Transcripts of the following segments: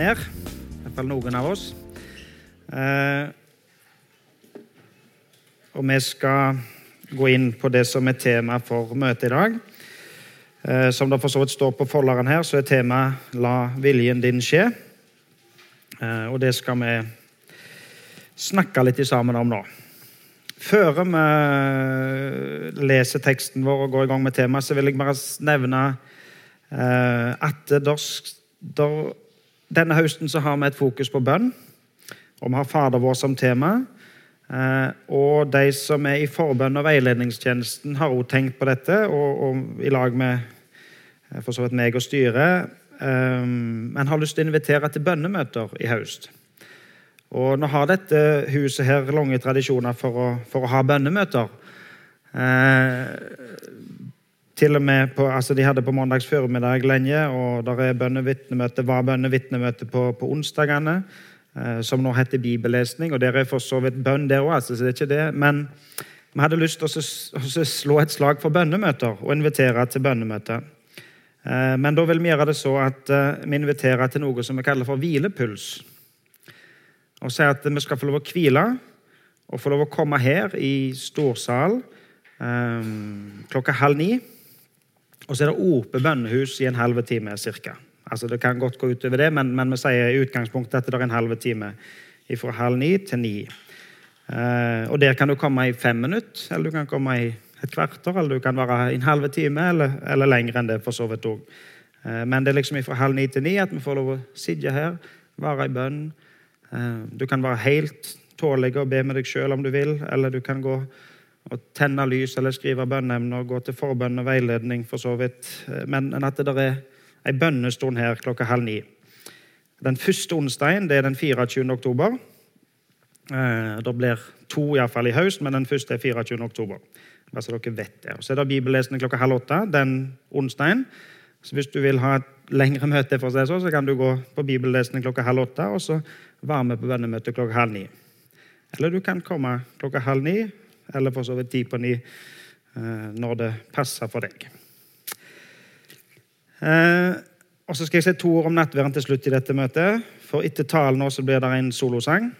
ned. Fall noen av oss. Eh, og vi skal gå inn på det som er tema for møtet i dag. Eh, som det for så vidt står på folderen her, så er temaet 'La viljen din skje'. Eh, og det skal vi snakke litt sammen om nå. Før vi leser teksten vår og går i gang med temaet, så vil jeg bare nevne at der, der, denne høsten så har vi et fokus på bønn. Og vi har Fader vår som tema. Eh, og de som er i forbønn og veiledningstjenesten, har òg tenkt på dette, og, og i lag med eh, for så vidt meg og styret, eh, men har lyst til å invitere til bønnemøter i høst. Og nå har dette huset her lange tradisjoner for å, for å ha bønnemøter. Eh, til og med på, altså De hadde på mandags formiddag lenge, og der er bønnevitnemøte, var bønnevitnemøte på, på onsdagene. Eh, som nå heter bibellesning. og Der er for så vidt bønn der òg, altså, så det er ikke det. Men vi hadde lyst til å slå et slag for bønnemøter og invitere til bønnemøter. Eh, men da vil vi gjøre det så at eh, vi inviterer til noe som vi kaller for hvilepuls. Og sier at vi skal få lov å hvile og få lov å komme her i storsal klokka halv ni. Og så er det åpent bønnehus i en halv time ca. Altså Det kan godt gå utover det, men, men vi sier i utgangspunktet at det er en halv time fra halv ni til ni. Eh, og Der kan du komme i fem minutter, eller du kan komme i et kvarter, eller du kan være i en halv time, eller, eller lenger enn det. for så vidt òg. Eh, men det er liksom fra halv ni til ni at vi får lov å sitte her, være i bønn. Eh, du kan være helt tålig og be med deg sjøl om du vil, eller du kan gå og tenne lys eller skrive bønneemner og gå til forbønn og veiledning, for så vidt. Men at det der er ei bønnestund her klokka halv ni. Den første onsdagen det er den 24. oktober. Eh, det blir to iallfall i høst, men den første er 24. oktober. Bare så dere vet det. Så er det bibellesende klokka halv åtte den onsdagen. Så hvis du vil ha et lengre møte, for å si så, så kan du gå på bibellesende klokka halv åtte og så være med på bønnemøte klokka halv ni. Eller du kan komme klokka halv ni, eller for så vidt ti på ni, eh, når det passer for deg. Eh, og Så skal jeg si to ord om nattværen til slutt i dette møtet. For etter talen nå så blir det en solosang.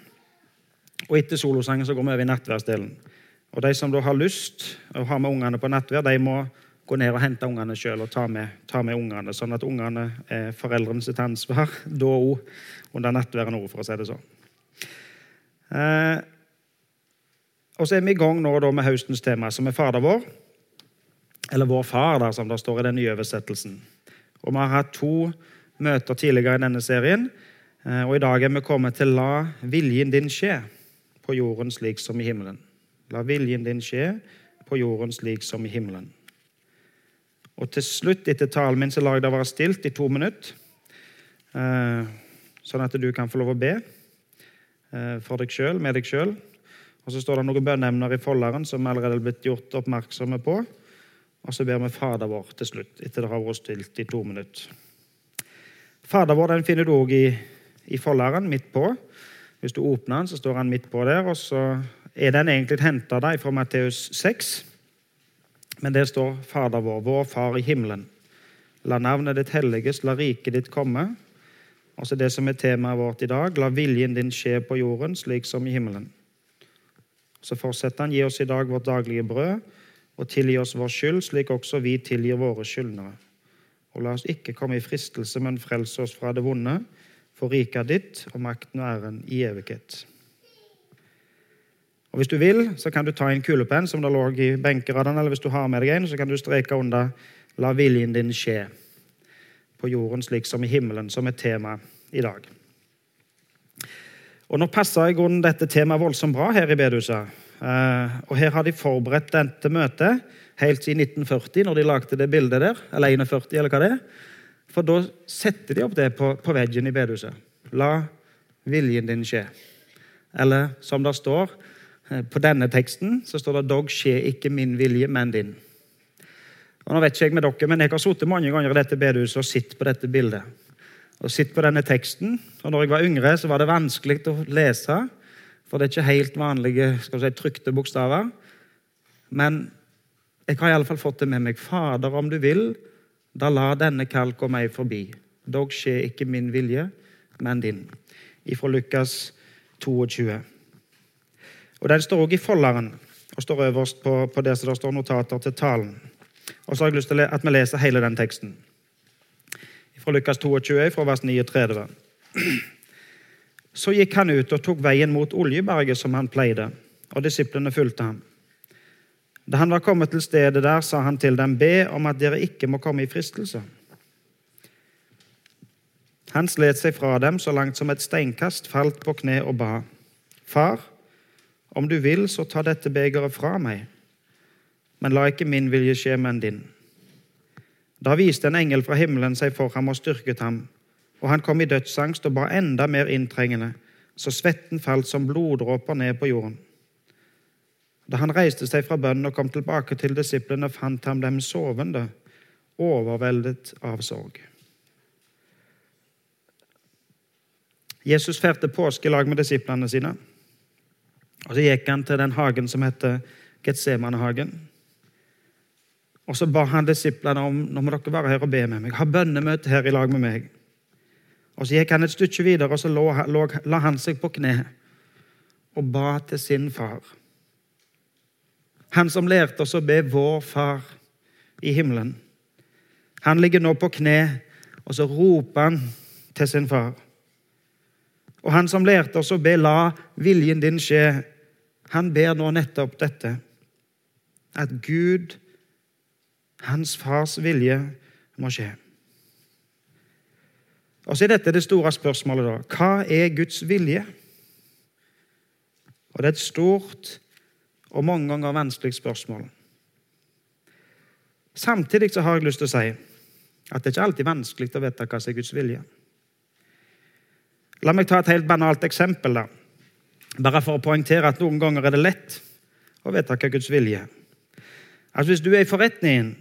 Og etter solosangen så går vi over i nattværsdelen. Og De som da har lyst å ha med ungene på nattvær, de må gå ned og hente ungene sjøl og ta med, ta med ungene, sånn at ungene er foreldrene sitt ansvar da òg under nattværen òg, for å si det sånn. Eh, og så er vi i gang nå med høstens tema, som er Fader vår. Eller Vår Far, der, som det står i den nye oversettelsen. Og Vi har hatt to møter tidligere i denne serien. Eh, og I dag er vi kommet til 'La viljen din skje på jorden slik som i himmelen'. La viljen din skje på jorden slik som i himmelen. Og til slutt, etter talen min, så lar jeg det være stilt i to minutter. Eh, sånn at du kan få lov å be eh, for deg sjøl, med deg sjøl. Og så står det noen bønneemner i folderen som allerede er blitt gjort oppmerksomme på. Og så ber vi Fader vår til slutt, etter det har vært stilt i to minutter. Fader vår den finner du òg i, i folderen, midt på. Hvis du åpner den, så står han midt på der. og så er den egentlig henta fra Matteus 6. Men det står Fader vår, vår Far i himmelen. La navnet ditt helliges, la riket ditt komme. Og så det som er temaet vårt i dag, la viljen din skje på jorden slik som i himmelen. Så fortsetter han, gi oss i dag vårt daglige brød og tilgi oss vår skyld, slik også vi tilgir våre skyldnere. Og la oss ikke komme i fristelse, men frelse oss fra det vonde, for riket ditt, og makten og æren i evighet. Og Hvis du vil, så kan du ta en kulepenn som det lå i benkeradene, eller hvis du har med deg en, så kan du streke under 'La viljen din skje' på jorden slik som i himmelen, som er tema i dag. Og Nå passer i grunnen dette temaet voldsomt bra her i bedehuset. Eh, og Her har de forberedt dette møtet helt siden 1940, når de lagde det bildet der. Eller 41, eller hva det er. For da setter de opp det på, på veggen i bedehuset. La viljen din skje. Eller som det står eh, på denne teksten, så står det 'Dog skje ikke min vilje, men din'. Og nå vet ikke jeg med dere, men jeg har sittet mange ganger i dette bedehuset og sett på dette bildet. Og sett på denne teksten. Og når jeg var yngre, så var det vanskelig å lese. For det er ikke helt vanlige skal si, trykte bokstaver. Men jeg har i alle fall fått det med meg. Fader, om du vil, da la denne kalk og meg forbi. Dog skjer ikke min vilje, men din. Fra Lukas 22. Og Den står også i folderen og står øverst på, på det som det står notater til talen. Og så har jeg lyst til at vi leser hele den teksten. Fra Lukas 22, fra vers 39. Så gikk han ut og tok veien mot Oljeberget, som han pleide, og disiplene fulgte ham. Da han var kommet til stedet der, sa han til dem, be om at dere ikke må komme i fristelse. Han slet seg fra dem så langt som et steinkast, falt på kne og ba. Far, om du vil, så ta dette begeret fra meg, men la ikke min vilje skje, men din. Da viste en engel fra himmelen seg for ham og styrket ham, og han kom i dødsangst og ba enda mer inntrengende, så svetten falt som bloddråper ned på jorden. Da han reiste seg fra bønnen og kom tilbake til disiplene, fant han dem sovende, overveldet av sorg. Jesus feirte påske i lag med disiplene sine. Og Så gikk han til den hagen som heter Getsemanehagen. Og så ba han disiplene om nå må dere være her og be med meg. Ha bønnemøte her i lag med meg. Og Så gikk han et stykke videre, og så lå, lå, la han seg på kne og ba til sin far. Han som lærte oss å be vår Far i himmelen. Han ligger nå på kne, og så roper han til sin far. Og han som lærte oss å be 'la viljen din skje', han ber nå nettopp dette. At Gud, hans fars vilje, må skje. Og så er dette det store spørsmålet, da. Hva er Guds vilje? Og Det er et stort og mange ganger vanskelig spørsmål. Samtidig så har jeg lyst til å si at det er ikke alltid vanskelig å vite hva som er Guds vilje. La meg ta et helt banalt eksempel. da. Bare for å poengtere at noen ganger er det lett å vite hva Guds vilje er. Altså Hvis du er i forretningen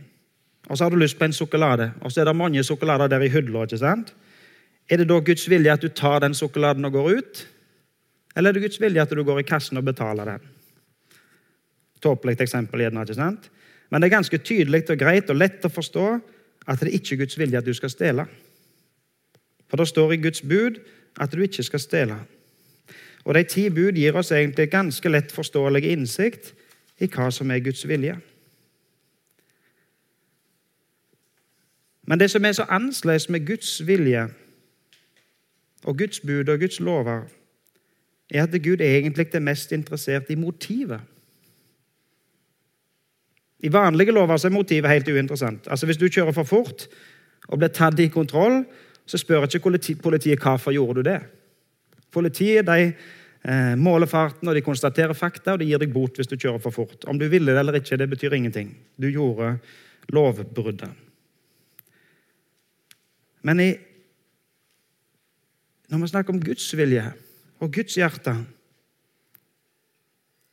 og så har du lyst på en sjokolade, og så er det mange sjokolader der i hylla, ikke sant? er det da Guds vilje at du tar den sjokoladen og går ut? Eller er det Guds vilje at du går i kassen og betaler den? Tåpelig eksempel, gjerne, ikke sant? Men det er ganske tydelig og greit og lett å forstå at det ikke er Guds vilje at du skal stjele. For det står i Guds bud at du ikke skal stjele. Og De ti bud gir oss egentlig ganske lett forståelig innsikt i hva som er Guds vilje. Men det som er så annerledes med Guds vilje og Guds bud og Guds lover, er at Gud egentlig er mest interessert i motivet. I vanlige lover er motivet helt uinteressant. Altså Hvis du kjører for fort og blir tatt i kontroll, så spør ikke politiet hvorfor gjorde du det. Politiet de eh, måler farten og de konstaterer fakta, og de gir deg bot hvis du kjører for fort. Om du ville det eller ikke, det betyr ingenting. Du gjorde lovbruddet. Men i, når vi snakker om Guds vilje og Guds hjerte,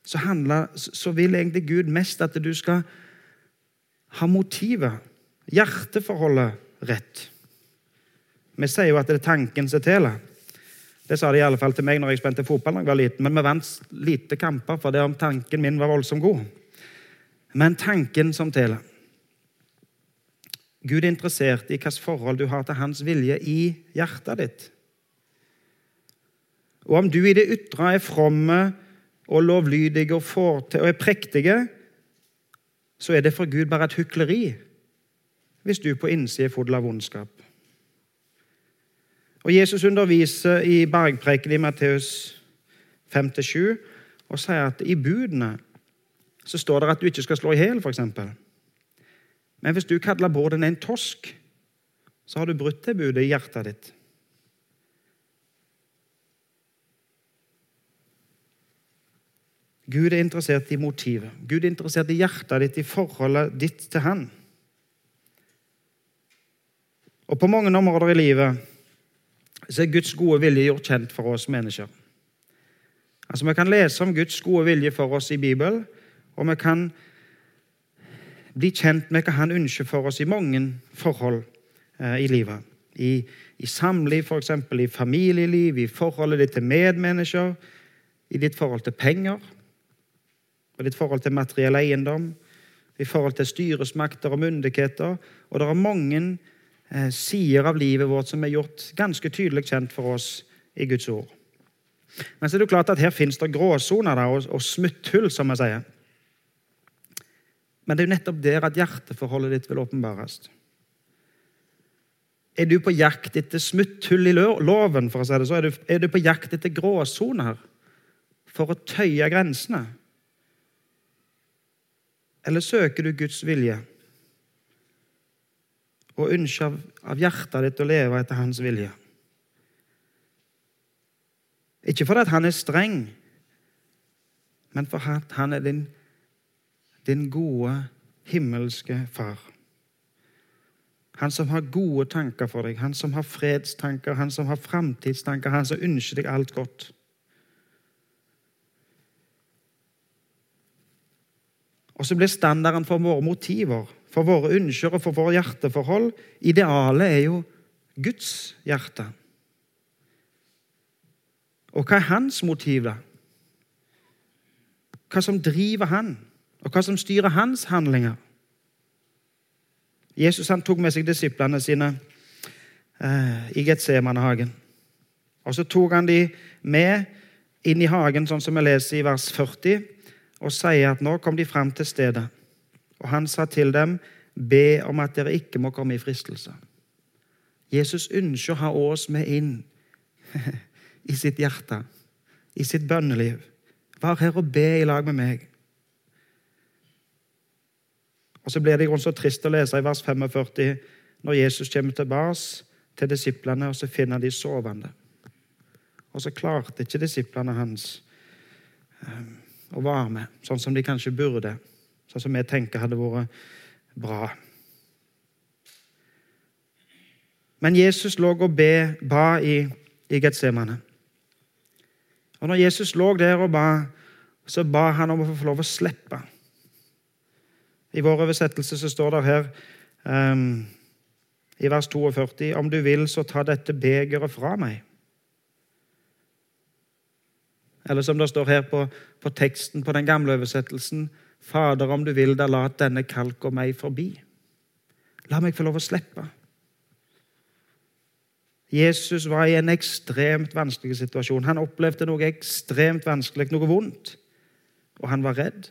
så, handler, så vil egentlig Gud mest at du skal ha motivet, hjerteforholdet, rett. Vi sier jo at det er tanken som teller. Det sa de i alle fall til meg når jeg spente fotball da jeg var liten. Men vi vant lite kamper for det om tanken min var voldsomt god. Men tanken som teller. Gud er interessert i hvilket forhold du har til hans vilje i hjertet ditt. Og om du i det ytre er fromme og lovlydige og, og er prektige, så er det for Gud bare et hykleri hvis du på innsiden er full av vondskap. Og Jesus underviser i bergpreken i Matteus 5-7 og sier at i budene så står det at du ikke skal slå i hjel, f.eks. Men hvis du kaller båten en tosk, så har du brutt det budet i hjertet ditt. Gud er interessert i motivet. Gud er interessert i hjertet ditt, i forholdet ditt til Han. Og på mange områder i livet så er Guds gode vilje gjort kjent for oss mennesker. Altså, Vi kan lese om Guds gode vilje for oss i Bibelen, og vi kan bli kjent med hva Han ønsker for oss i mange forhold eh, i livet. I, i samliv, f.eks., i familieliv, i forholdet ditt til medmennesker, i ditt forhold til penger, og ditt forhold til materiell eiendom, i forhold til styresmakter og myndigheter. Og det er mange eh, sider av livet vårt som er gjort ganske tydelig kjent for oss i Guds ord. Men så er det jo klart at her fins det gråsoner og, og smutthull, som vi sier. Men det er jo nettopp der at hjerteforholdet ditt vil åpenbares. Er du på jakt etter smutthull i loven, for å si det så, er du, er du på jakt etter gråsoner for å tøye grensene? Eller søker du Guds vilje og ønsker av, av hjertet ditt å leve etter Hans vilje? Ikke fordi han er streng, men fordi han er din, din gode, himmelske far. Han som har gode tanker for deg, han som har fredstanker, han som har framtidstanker, han som ønsker deg alt godt. Og så blir standarden for våre motiver, for våre ønsker og for våre hjerteforhold Idealet er jo Guds hjerte. Og hva er hans motiv, da? Hva som driver han, og hva som styrer hans handlinger? Jesus han tok med seg disiplene sine eh, i Getsemanehagen. Og så tok han de med inn i hagen, sånn som vi leser i vers 40, og sier at nå kom de fram til stedet. Og han sa til dem, be om at dere ikke må komme i fristelse. Jesus ønsker å ha oss med inn i sitt hjerte, i sitt bønneliv. Vær her og be i lag med meg. Og Så blir det så trist å lese i vers 45 når Jesus kommer tilbake til disiplene, og så finner de sovende. Og så klarte ikke disiplene hans um, å være med, sånn som de kanskje burde. Sånn som vi tenker hadde vært bra. Men Jesus lå og be, ba i, i Getsemane. Og når Jesus lå der og ba, så ba han om å få lov å slippe. I vår oversettelse så står det her um, i vers 42.: Om du vil, så ta dette begeret fra meg. Eller som det står her på, på teksten på den gamle oversettelsen Fader, om du vil, da la denne kalk og meg forbi. La meg få lov å slippe. Jesus var i en ekstremt vanskelig situasjon. Han opplevde noe ekstremt vanskelig, noe vondt. Og han var redd.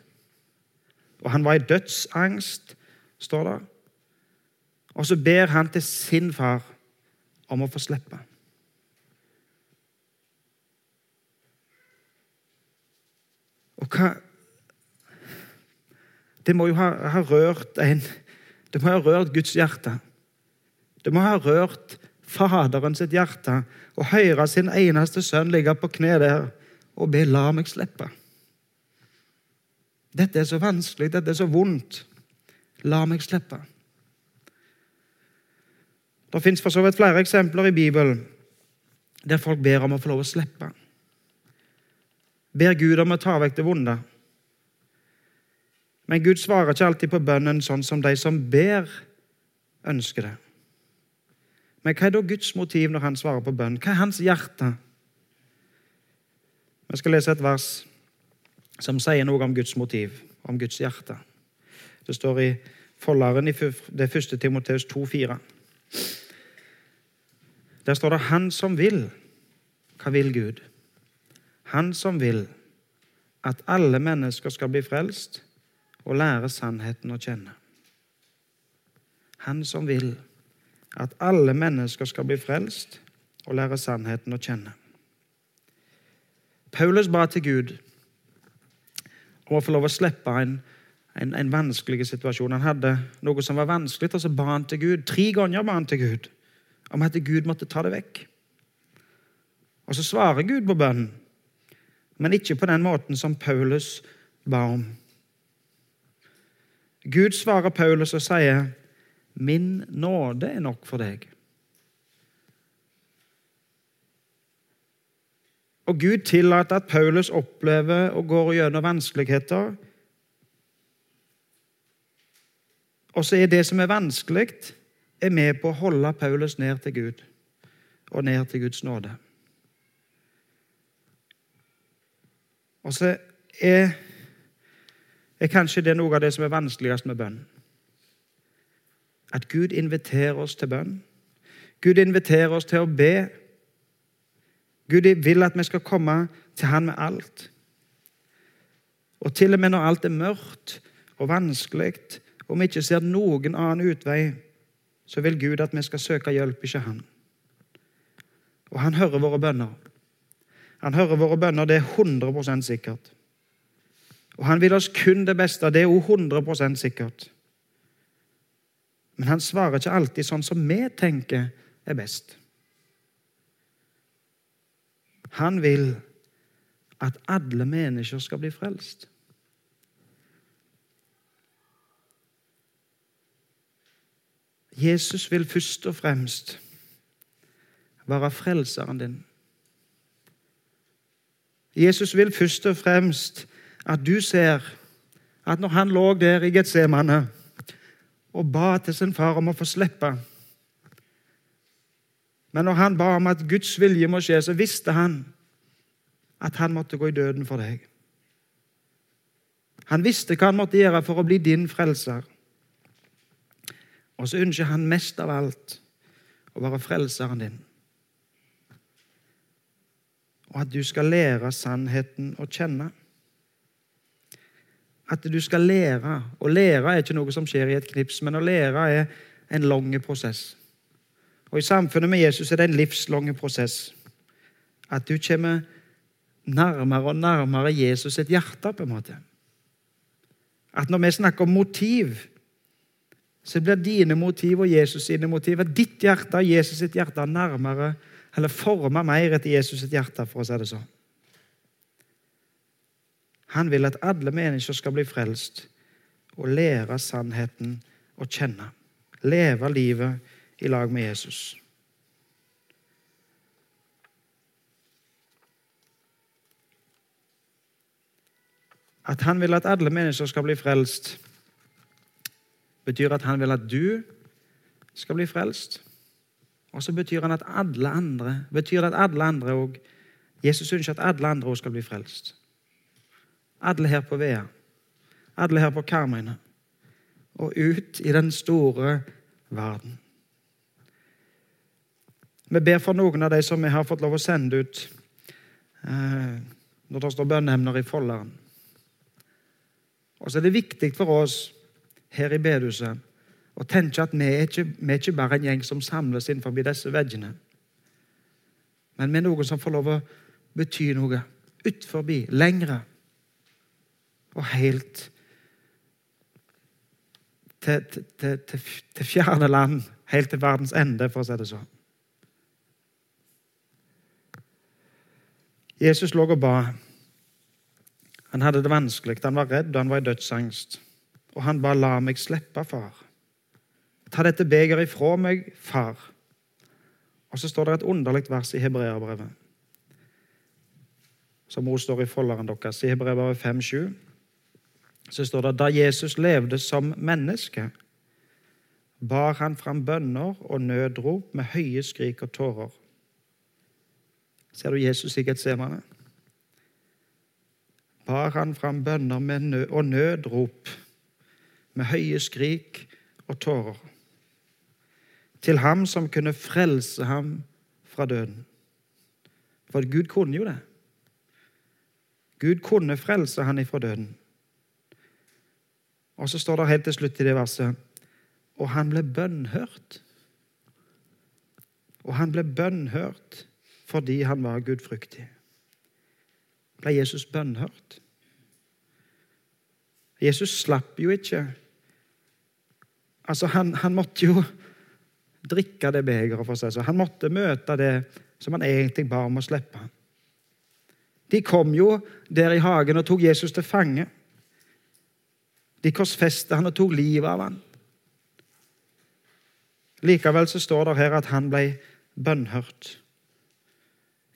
Og han var i dødsangst, står det. Og så ber han til sin far om å få slippe. Og hva Det må jo ha, ha rørt en Det må ha rørt Guds hjerte. Det må ha rørt Faderen sitt hjerte å høre sin eneste sønn ligge på kne der og be 'la meg slippe'. Dette er så vanskelig, dette er så vondt. La meg slippe. Det fins for så vidt flere eksempler i Bibelen der folk ber om å få lov å slippe. Ber Gud om å ta vekk det vonde. Men Gud svarer ikke alltid på bønnen sånn som de som ber, ønsker det. Men hva er da Guds motiv når han svarer på bønn? Hva er hans hjerte? Vi skal lese et vers som sier noe om Guds motiv, om Guds hjerte. Det står i folderen i det første Timoteus 2,4. Der står det 'Han som vil'. Hva vil Gud? Han som vil at alle mennesker skal bli frelst og lære sannheten å kjenne. Han som vil at alle mennesker skal bli frelst og lære sannheten å kjenne. Paulus ba til Gud om å få lov å slippe en, en, en, vanskelig situasjon. Han hadde noe som var vanskelig, og så ba han til Gud. Tre ganger ba han til Gud om at Gud måtte ta det vekk. Og så svarer Gud på bønnen, men ikke på den måten som Paulus ba om. Gud svarer Paulus og sier, 'Min nåde er nok for deg'. Og Gud tillater at Paulus opplever og går gjennom vanskeligheter. Og så er det som er vanskelig, er med på å holde Paulus ned til Gud og ned til Guds nåde. Og så er, er kanskje det noe av det som er vanskeligst med bønn. at Gud inviterer oss til bønn. Gud inviterer oss til å be. Gud vil at vi skal komme til Han med alt. Og til og med når alt er mørkt og vanskelig, og vi ikke ser noen annen utvei, så vil Gud at vi skal søke hjelp, ikke Han. Og Han hører våre bønner. Han hører våre bønner, det er 100% sikkert. Og han vil oss kun det beste, det er òg 100 sikkert. Men han svarer ikke alltid sånn som vi tenker er best. Han vil at alle mennesker skal bli frelst. Jesus vil først og fremst være frelseren din. Jesus vil først og fremst at du ser at når han lå der i Getsemane og ba til sin far om å få slippe Men når han ba om at Guds vilje må skje, så visste han at han måtte gå i døden for deg. Han visste hva han måtte gjøre for å bli din frelser. Og så ønsker han mest av alt å være frelseren din. Og at du skal lære sannheten å kjenne. At du skal lære. Å lære er ikke noe som skjer i et knips, men å lære er en lang prosess. Og I samfunnet med Jesus er det en livslang prosess. At du kommer nærmere og nærmere Jesus sitt hjerte. på en måte. At når vi snakker om motiv, så blir dine motiv og Jesus sine motiv Ditt hjerte og Jesus sitt hjerte nærmere, eller forma mer etter Jesus sitt hjerte, for å si det sånn. Han vil at alle mennesker skal bli frelst og lære sannheten å kjenne. Leve livet i lag med Jesus. At han vil at alle mennesker skal bli frelst, betyr at han vil at du skal bli frelst. Og så betyr han at alle andre betyr at alle andre òg Jesus ønsker at alle andre også skal bli frelst. Alle her på Vea, alle her på Karmøyene og ut i den store verden. Vi ber for noen av de som vi har fått lov å sende ut eh, når det står bønneemner i folderen. Og så er det viktig for oss her i bedehuset å tenke at vi er, ikke, vi er ikke bare en gjeng som samles innenfor disse veggene. Men vi er noen som får lov å bety noe utenfor, lengre og helt til, til, til, til fjerne land, helt til verdens ende, for å si det sånn. Jesus lå og ba. Han hadde det vanskelig, han var redd, og han var i dødsangst. Og han ba, 'La meg slippe, far'. Ta dette begeret ifra meg, far. Og så står det et underlig vers i hebreerbrevet, som også står i folderen deres, i hebreerbrevet 5,7. Så står det da Jesus levde som menneske, bar han fram bønner og nødrop med høye skrik og tårer. Ser du Jesus i Getsemane? Bar han fram bønner og nødrop med høye skrik og tårer til ham som kunne frelse ham fra døden. For Gud kunne jo det. Gud kunne frelse han ifra døden. Og så står det helt til slutt i det verset Og han ble bønnhørt. Og han ble bønnhørt fordi han var gudfryktig. Ble Jesus bønnhørt? Jesus slapp jo ikke Altså, han, han måtte jo drikke det begeret for seg. Så han måtte møte det som han egentlig ba om å slippe. De kom jo der i hagen og tok Jesus til fange. De korsfestet han og tok livet av han. Likevel så står det her at han ble bønnhørt.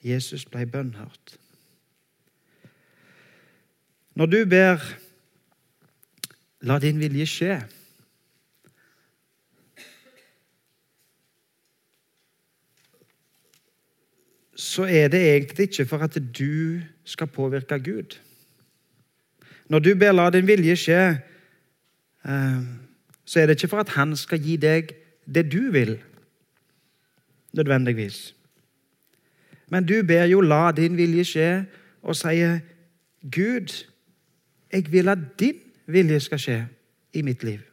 Jesus ble bønnhørt. Når du ber 'La din vilje skje' så er det egentlig ikke for at du skal påvirke Gud. Når du ber 'la din vilje skje', eh, så er det ikke for at han skal gi deg det du vil, nødvendigvis. Men du ber jo 'la din vilje skje', og sier 'Gud, jeg vil at din vilje skal skje i mitt liv'.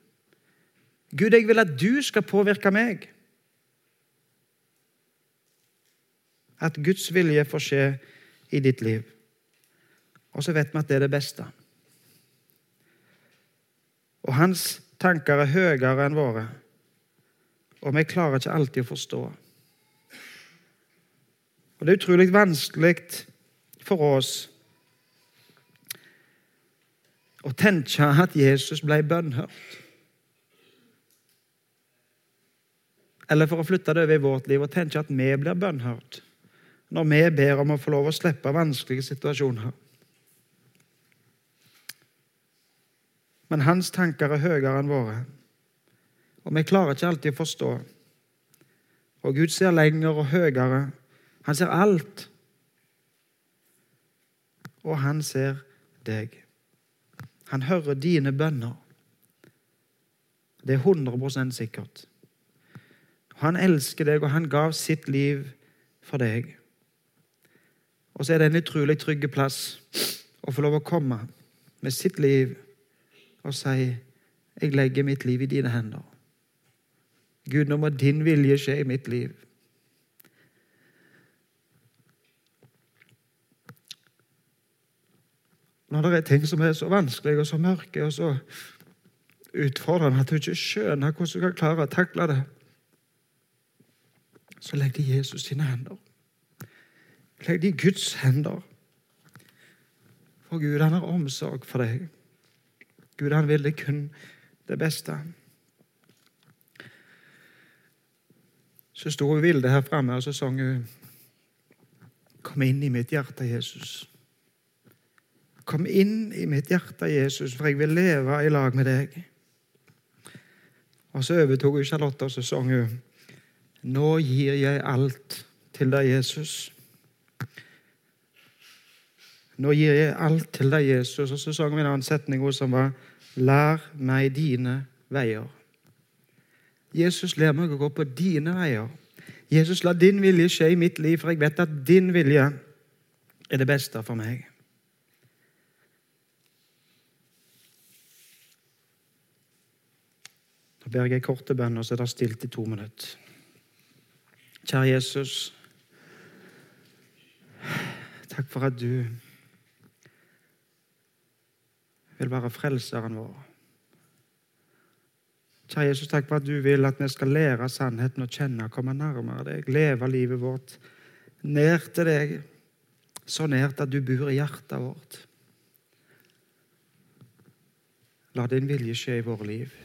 Gud, jeg vil at du skal påvirke meg. At Guds vilje får skje i ditt liv. Og så vet vi at det er det beste. Og hans tanker er høyere enn våre, og vi klarer ikke alltid å forstå. Og Det er utrolig vanskelig for oss å tenke at Jesus ble bønnhørt. Eller for å flytte det over i vårt liv og tenke at vi blir bønnhørt når vi ber om å få lov å slippe vanskelige situasjoner. Men hans tanker er høyere enn våre, og vi klarer ikke alltid å forstå. Og Gud ser lenger og høyere. Han ser alt. Og han ser deg. Han hører dine bønner. Det er 100% sikkert. Han elsker deg, og han gav sitt liv for deg. Og så er det en utrolig trygg plass å få lov å komme med sitt liv og si 'Jeg legger mitt liv i dine hender'. Gud, nå må din vilje skje i mitt liv. Når det er ting som er så vanskelige og så mørke og så utfordrende at du ikke skjønner hvordan du kan klare å takle det, så legg det i Jesus sine hender. Legg det i Guds hender. For Gud, han har omsorg for deg. Gud, han vil deg kun det beste. Så sto Vilde her framme og så sang hun Kom inn i mitt hjerte, Jesus. Kom inn i mitt hjerte, Jesus, for jeg vil leve i lag med deg. Og så overtok hun Charlotte, og så sang hun nå gir jeg alt til deg, Jesus. Nå gir jeg alt til deg, Jesus. Og så sang vi en annen setning som var Lær meg dine veier. Jesus, lær meg å gå på dine veier. Jesus, la din vilje skje i mitt liv, for jeg vet at din vilje er det beste for meg. Nå ber jeg en kort bønn, og så er det stilt i to minutter. Kjære Jesus, takk for at du vil være frelseren vår. Kjære Jesus, takk for at du vil at vi skal lære sannheten å kjenne, komme nærmere deg, leve livet vårt nær til deg, så nært at du bor i hjertet vårt. La din vilje skje i våre liv.